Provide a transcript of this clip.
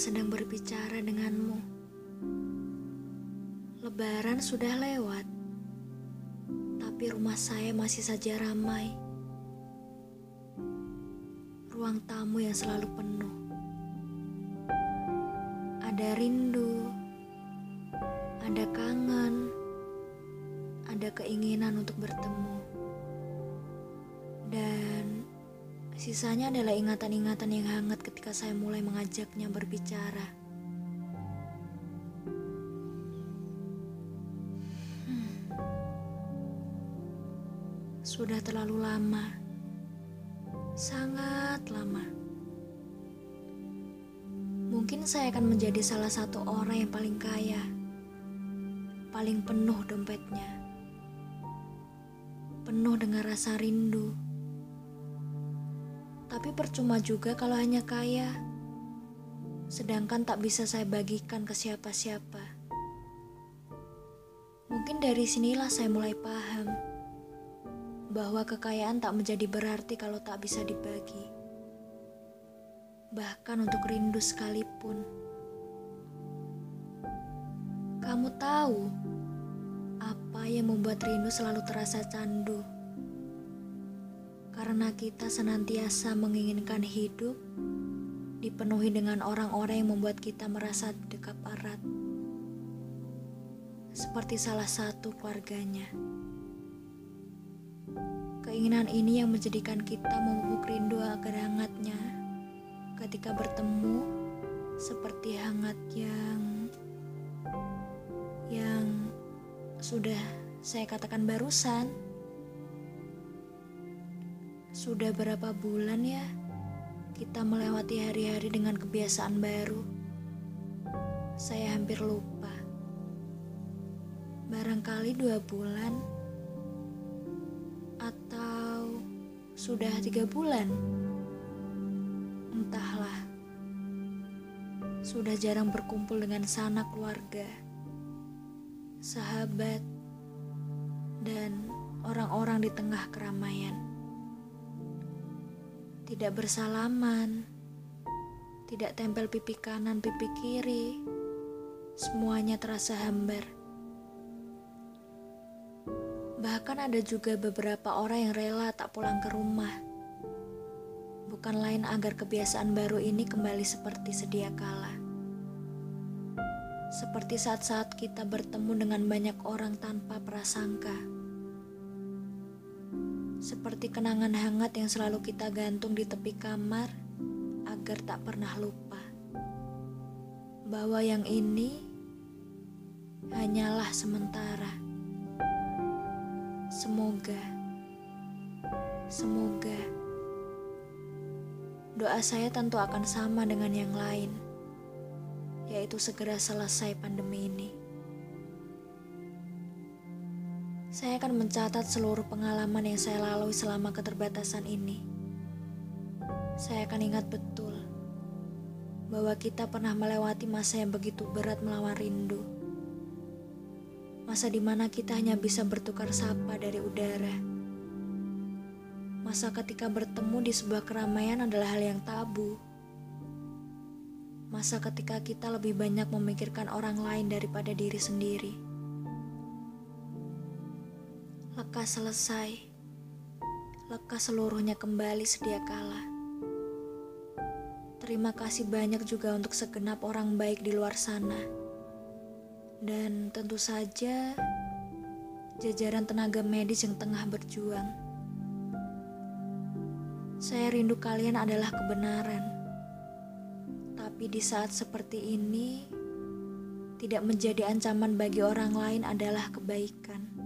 sedang berbicara denganmu. Lebaran sudah lewat, tapi rumah saya masih saja ramai. Ruang tamu yang selalu penuh. Ada rindu, ada kangen, ada keinginan untuk bertemu. Sisanya adalah ingatan-ingatan yang hangat ketika saya mulai mengajaknya berbicara. Hmm. Sudah terlalu lama, sangat lama. Mungkin saya akan menjadi salah satu orang yang paling kaya, paling penuh dompetnya, penuh dengan rasa rindu tapi percuma juga kalau hanya kaya. Sedangkan tak bisa saya bagikan ke siapa-siapa. Mungkin dari sinilah saya mulai paham bahwa kekayaan tak menjadi berarti kalau tak bisa dibagi. Bahkan untuk rindu sekalipun. Kamu tahu apa yang membuat rindu selalu terasa candu? Karena kita senantiasa menginginkan hidup dipenuhi dengan orang-orang yang membuat kita merasa dekat erat, seperti salah satu keluarganya. Keinginan ini yang menjadikan kita memupuk rindu agar hangatnya ketika bertemu seperti hangat yang yang sudah saya katakan barusan. Sudah berapa bulan ya kita melewati hari-hari dengan kebiasaan baru? Saya hampir lupa. Barangkali dua bulan atau sudah tiga bulan. Entahlah. Sudah jarang berkumpul dengan sanak keluarga, sahabat, dan orang-orang di tengah keramaian tidak bersalaman, tidak tempel pipi kanan, pipi kiri, semuanya terasa hambar. Bahkan ada juga beberapa orang yang rela tak pulang ke rumah. Bukan lain agar kebiasaan baru ini kembali seperti sedia kala. Seperti saat-saat kita bertemu dengan banyak orang tanpa prasangka seperti kenangan hangat yang selalu kita gantung di tepi kamar agar tak pernah lupa bahwa yang ini hanyalah sementara. Semoga, semoga doa saya tentu akan sama dengan yang lain, yaitu segera selesai pandemi ini. Saya akan mencatat seluruh pengalaman yang saya lalui selama keterbatasan ini. Saya akan ingat betul bahwa kita pernah melewati masa yang begitu berat melawan rindu. Masa di mana kita hanya bisa bertukar sapa dari udara. Masa ketika bertemu di sebuah keramaian adalah hal yang tabu. Masa ketika kita lebih banyak memikirkan orang lain daripada diri sendiri. Lekas selesai, lekas seluruhnya kembali sedia kala. Terima kasih banyak juga untuk segenap orang baik di luar sana. Dan tentu saja jajaran tenaga medis yang tengah berjuang. Saya rindu kalian adalah kebenaran. Tapi di saat seperti ini, tidak menjadi ancaman bagi orang lain adalah kebaikan.